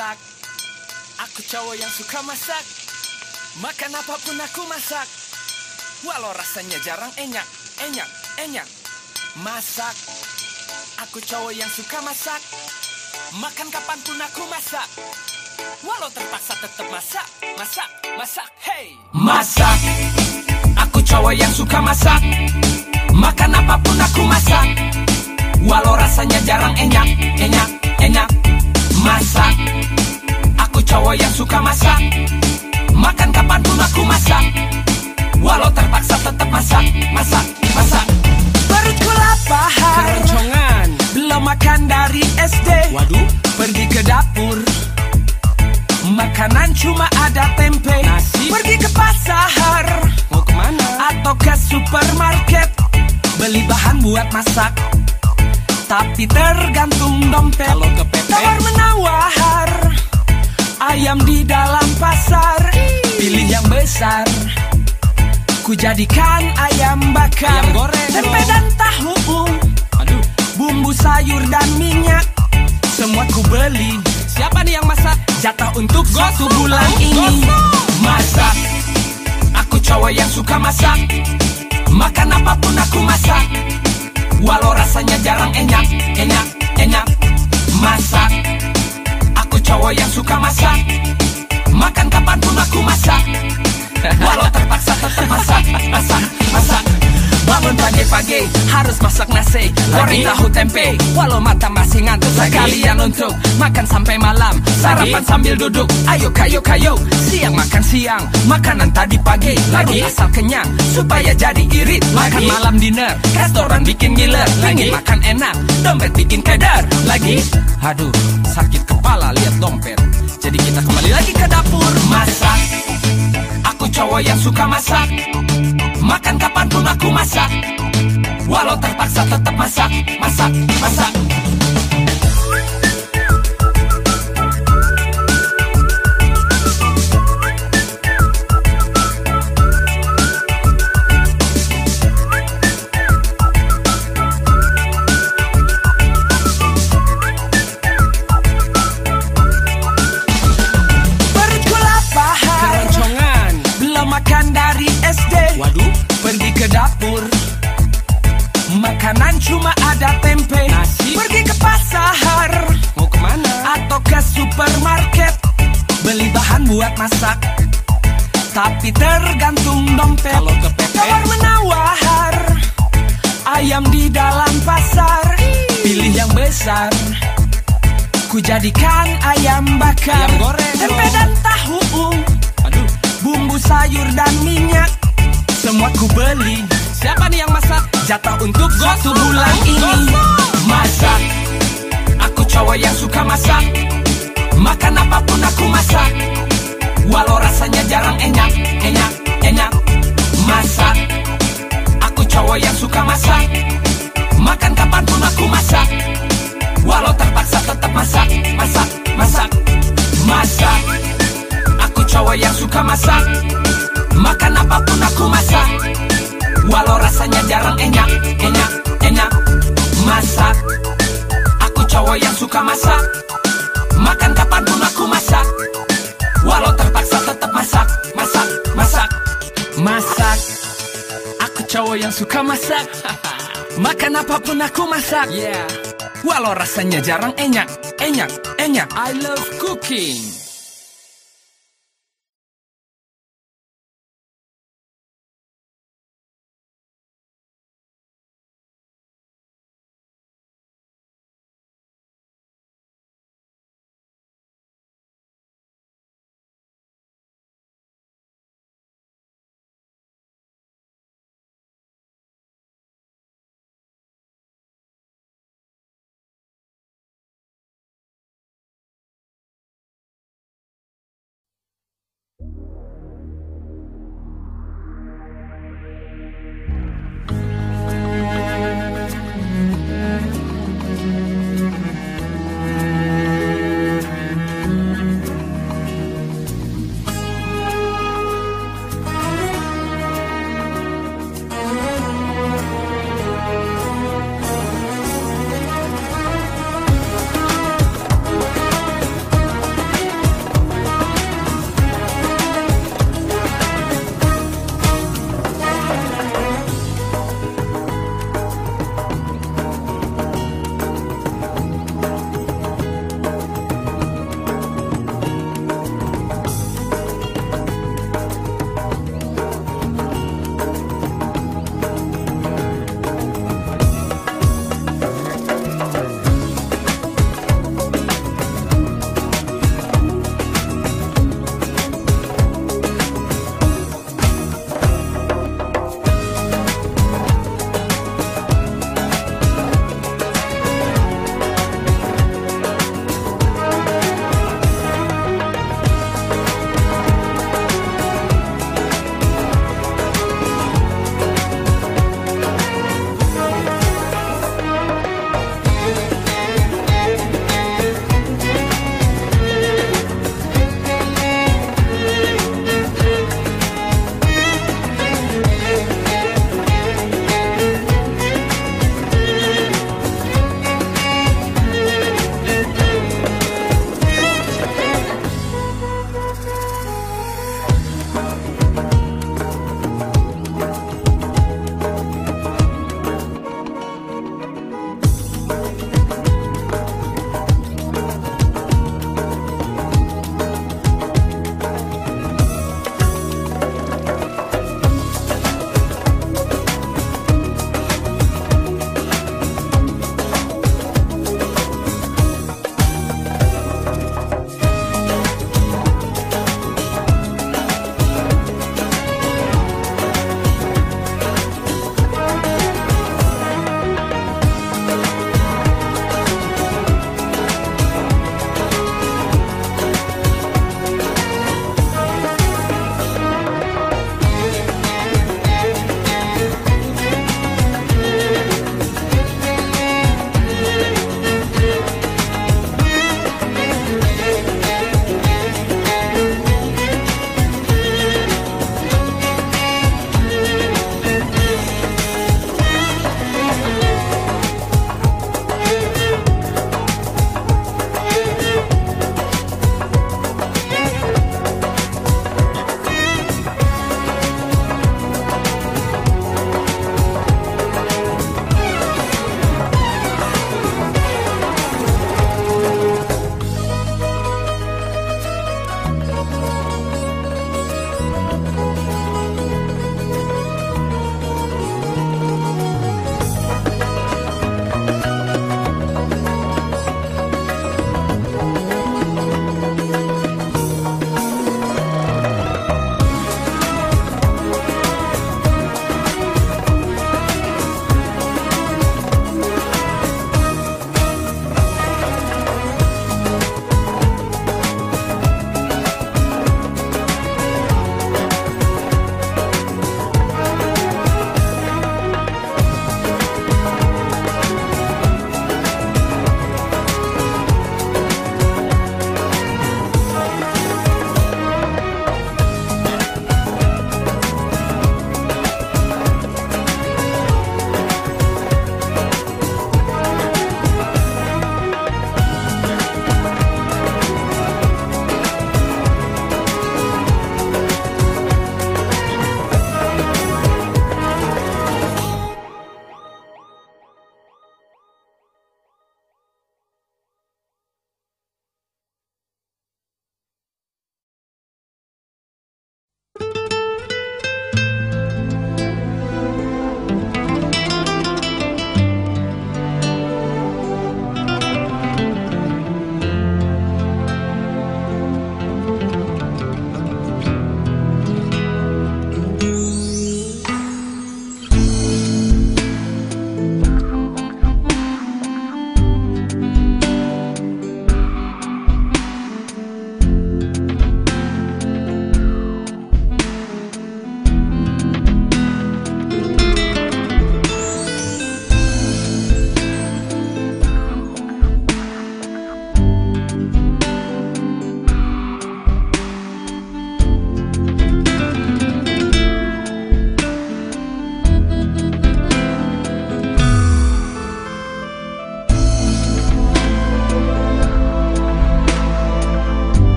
Masak. Aku cowok yang suka masak. Makan apa pun aku masak. Walau rasanya jarang enyak Enyak, enyak Masak. Aku cowok yang suka masak. Makan kapan pun aku masak. Walau terpaksa tetap masak Masak, masak, hey. Masak. Aku cowok yang suka masak. Makan apa pun aku masak. Walau rasanya jarang enyak Enyak, Masak. Aku cowok yang suka masak. Makan kapan pun aku masak. Walau terpaksa tetap masak Masak, masak. Perutku lapar Keroncongan. Belum makan dari SD Waduh. Pergi ke dapur. Makanan cuma ada tempe. Nasi. Pergi ke pasar. Mau ke mana? Atau ke supermarket. Beli bahan buat masak Tapi tergantung dompet. Kalau ke PP? Tawar menawar. Ayam di dalam pasar. Pilih yang besar. Ku jadikan ayam bakar. Ayam goreng. Tempe dan tahu. Aduh. Bumbu sayur dan minyak. Semua ku beli. Siapa nih yang masak? Jatah untuk satu Gosok, bulan tahu, ini. Masak. Aku cowok yang suka masak. Makan apa pun aku masak Walau rasanya jarang enyak Enyak, enyak Masak. Aku cowok yang suka masak. Makan kapan pun aku masak. Walau terpaksa tetap masak Masak, masak Bangun pagi-pagi harus masak nasi Goreng tahu tempe. Walau mata masih ngantuk? Sekalian untuk makan sampai malam Sarapan sambil duduk. Ayo kayo kayo. Siang makan siang Makanan tadi pagi. Lagi asal kenyang Supaya jadi irit. Makan malam dinner Restoran bikin ngiler. Lagi? Makan enak Dompet bikin keder. Lagi. Aduh sakit kepala lihat dompet. Jadi kita kembali lagi ke dapur Masak Aku cowok yang suka masak. Makan kapan pun aku masak. Walau terpaksa tetap masak Masak, masak ke dapur. Makanan cuma ada tempe. Nasi. Pergi ke pasar. Mau ke mana? Atau ke supermarket. Beli bahan buat masak. Tapi tergantung dompet. Kalau ke PP? Tawar menawar. Ayam di dalam pasar. Pilih yang besar. Ku jadikan ayam bakar. Ayam goreng. Tempe dan tahu. Aduh. Bumbu sayur dan minyak Semua ku beli. Siapa nih yang masak? Jatah untuk satu bulan ini. Masak. Aku cowok yang suka masak. Makan apa pun aku masak. Walau rasanya jarang enyak Enyak, suka masak. Makan apa pun aku masak. Yeah. Walau rasanya jarang enyak Enyak, enyak I love cooking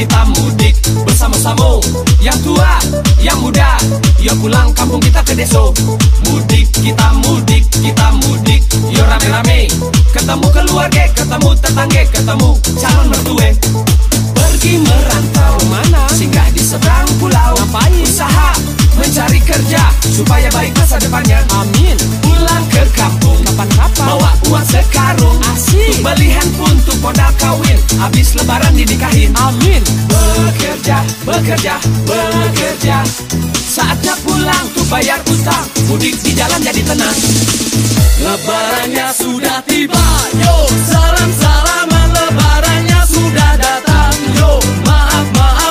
kita mudik bersama-sama. Yang tua, yang muda, yo pulang kampung kita ke deso. Mudik, kita mudik, kita mudik, yo rame-rame. Ketemu keluarga, ketemu tetangga, ketemu calon mertua. Pergi merantau, mana? singgah di seberang pulau. Ngapain? Usaha mencari kerja supaya baik masa depannya. Amin. Pulang ke kampung kapan-kapan. Bawa uang sekarung. Asik. Belihan pun untuk modal kawin. Habis lebaran dinikahin. Amin. Bekerja, bekerja, bekerja. Saatnya pulang tuh bayar utang. Mudik di jalan jadi tenang. Lebarannya sudah tiba. Yo, salam salaman lebarannya sudah datang. Yo, maaf maaf.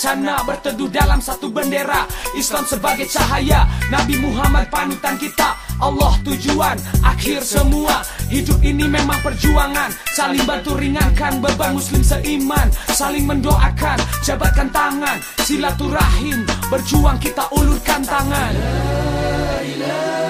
wacana Berteduh dalam satu bendera. Islam sebagai cahaya. Nabi Muhammad panutan kita. Allah tujuan Akhir semua. Hidup ini memang perjuangan. Saling bantu ringankan Beban muslim seiman. Saling mendoakan Jabatkan tangan. Silaturahim Berjuang kita ulurkan tangan. La ilaha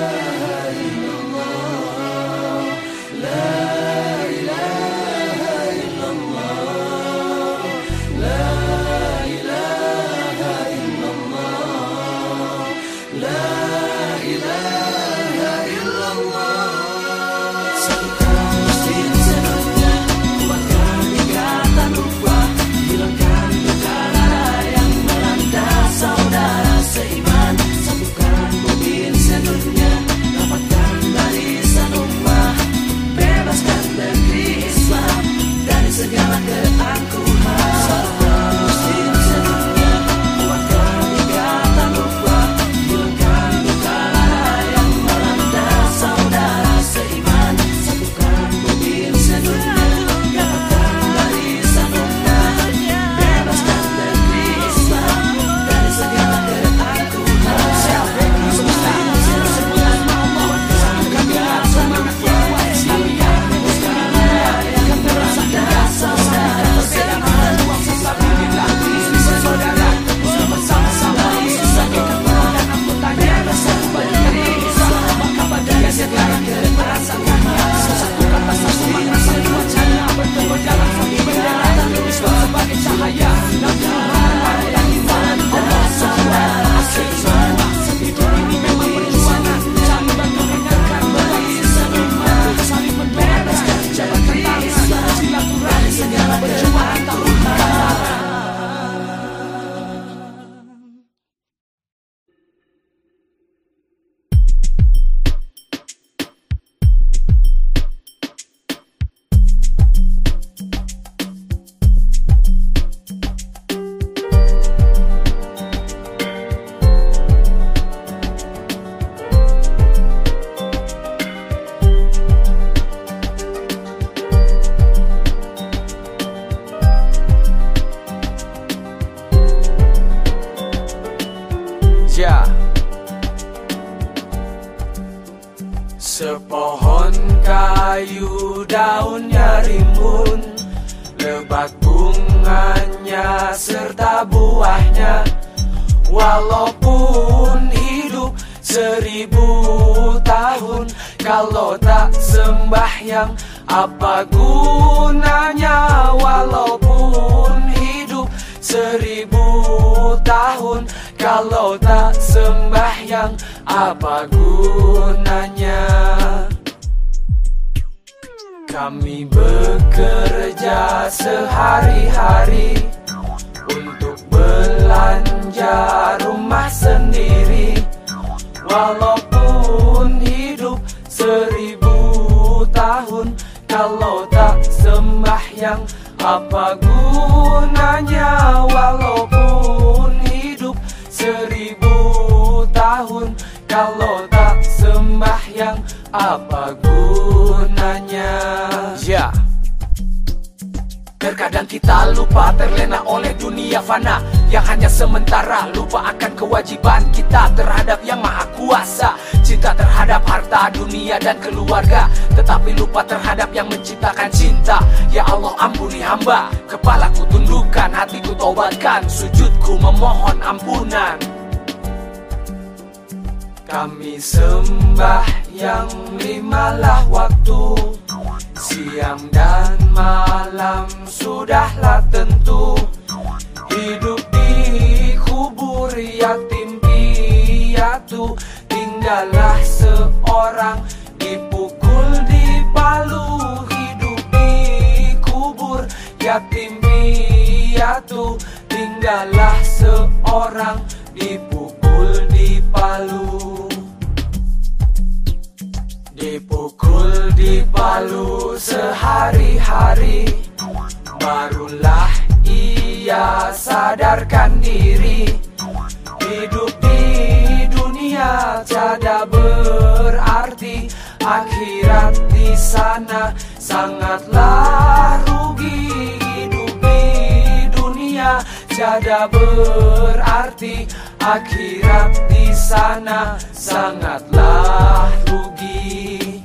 akhirat di sana sangatlah rugi hidup di dunia. Tiada berarti akhirat di sana sangatlah rugi.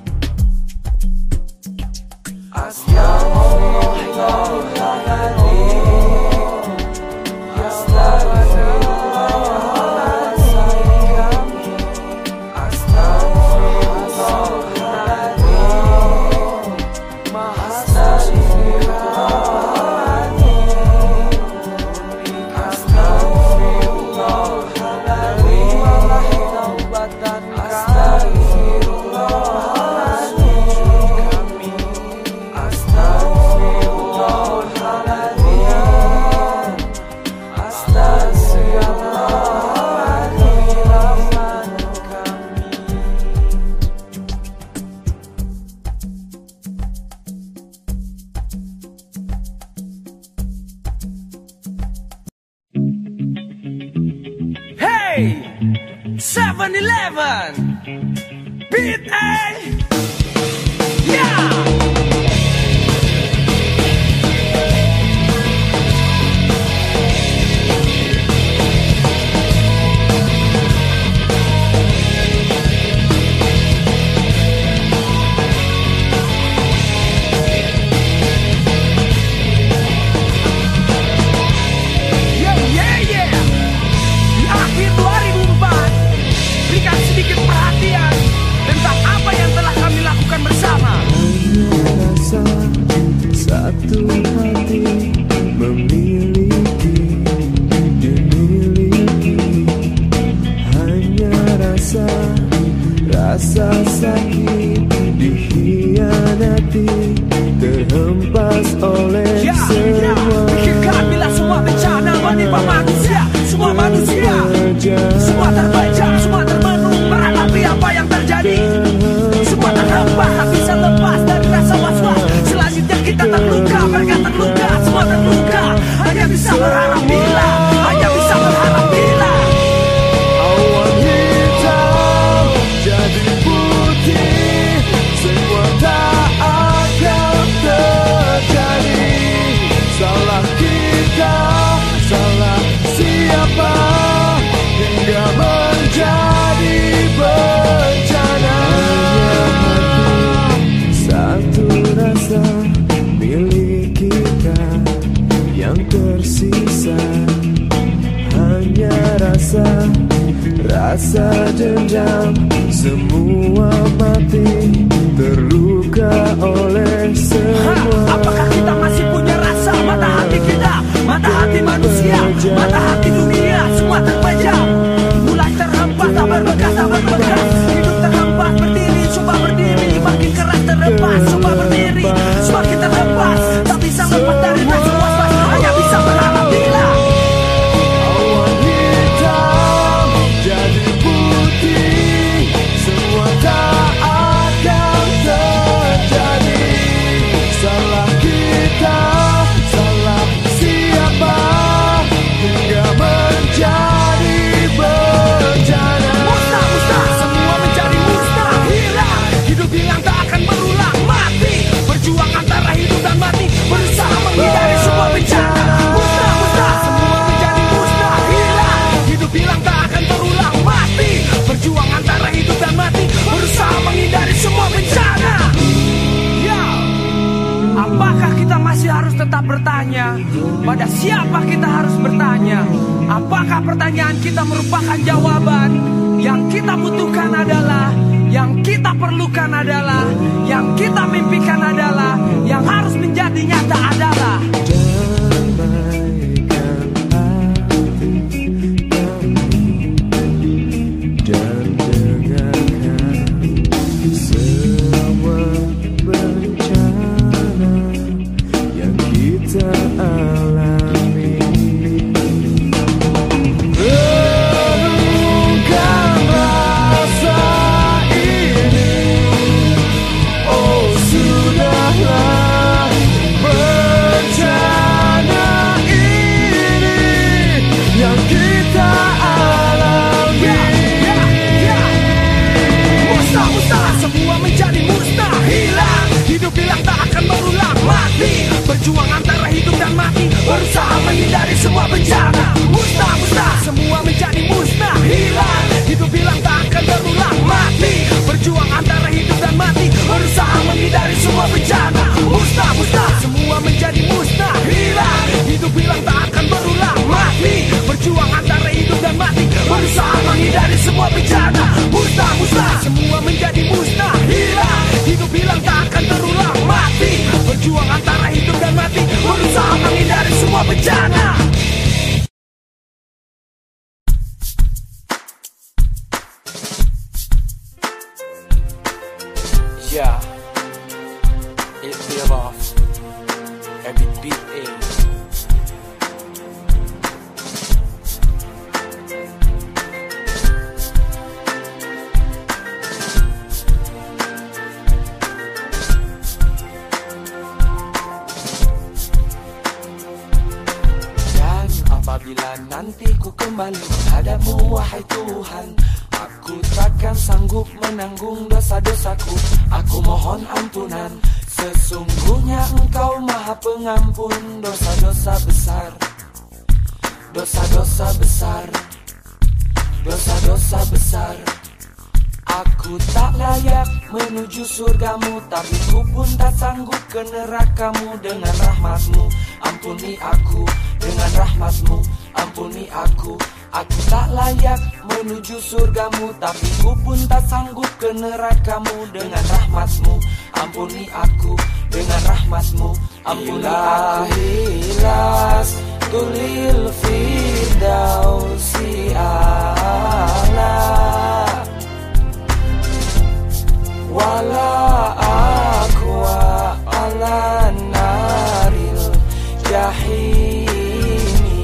Astagfirullahaladzim Rasa dendam. Semua mati Terluka oleh Ha, semua. apakah kita masih punya rasa mata hati kita mata hati manusia mata hati siapa kita harus bertanya? Apakah pertanyaan kita merupakan jawaban? Yang kita butuhkan adalah Yang kita perlukan adalah Yang kita mimpikan adalah Yang harus menjadi nyata adalah ku pun tak sanggup ke nerakamu Dengan rahmatmu. Ampuni aku dengan rahmatmu. Ampuni aku. Aku tak layak menuju surgamu Tapi ku pun tak sanggup ke nerakamu Dengan rahmatmu. Ampuni aku dengan rahmatmu. Ampuni aku. Ilas tulil fidausi ala wala aqwa ala naril jahimi.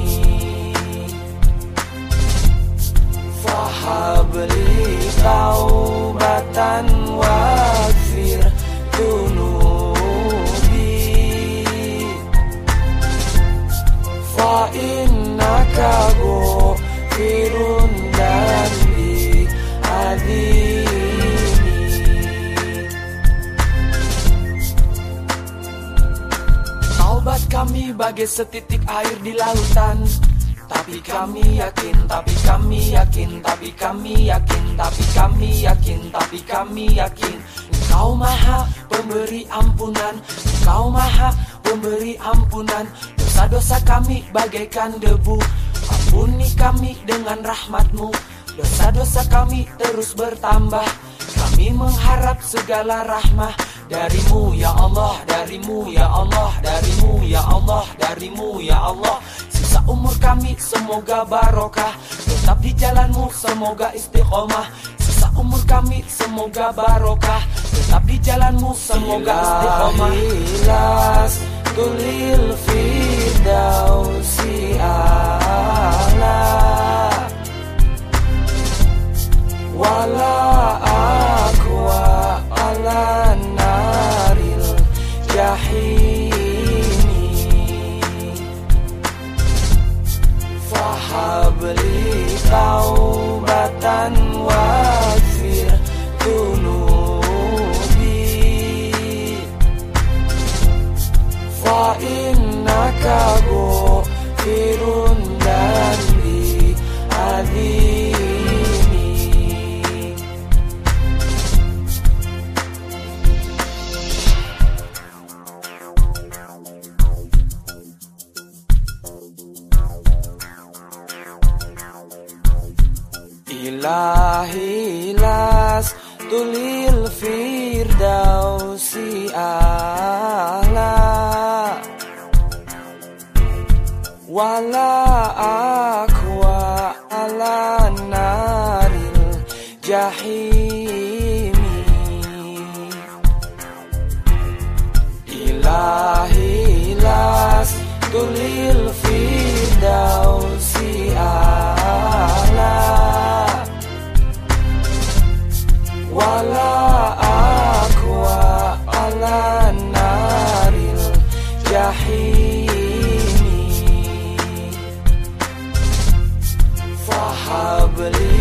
Fahabli taubatan waghfir dunubi fa innaka ghafirun kami bagai setitik air di lautan. Tapi kami yakin, tapi kami yakin, tapi kami yakin, tapi kami yakin, tapi kami yakin. Engkau maha pemberi ampunan Engkau maha pemberi ampunan. Dosa-dosa kami bagaikan debu. Ampuni kami dengan rahmatmu. Dosa-dosa kami terus bertambah. Kami mengharap segala rahmah Darimu ya Allah, darimu ya Allah, darimu ya Allah, darimu ya Allah. Sisa umur kami semoga barokah Tetap di jalanmu semoga istiqomah. Sisa umur kami semoga barokah Tetap di jalanmu semoga istiqomah. Ilas tulil ala. Wala akwa ala Fahabli taubatan wafir dunubi Fa Ilahi las tulil firdausi ala. Wala akwa ala naril jahimi. Ilahi las tulil firdausi ala Wala akwa ala naril jahimi Fahabli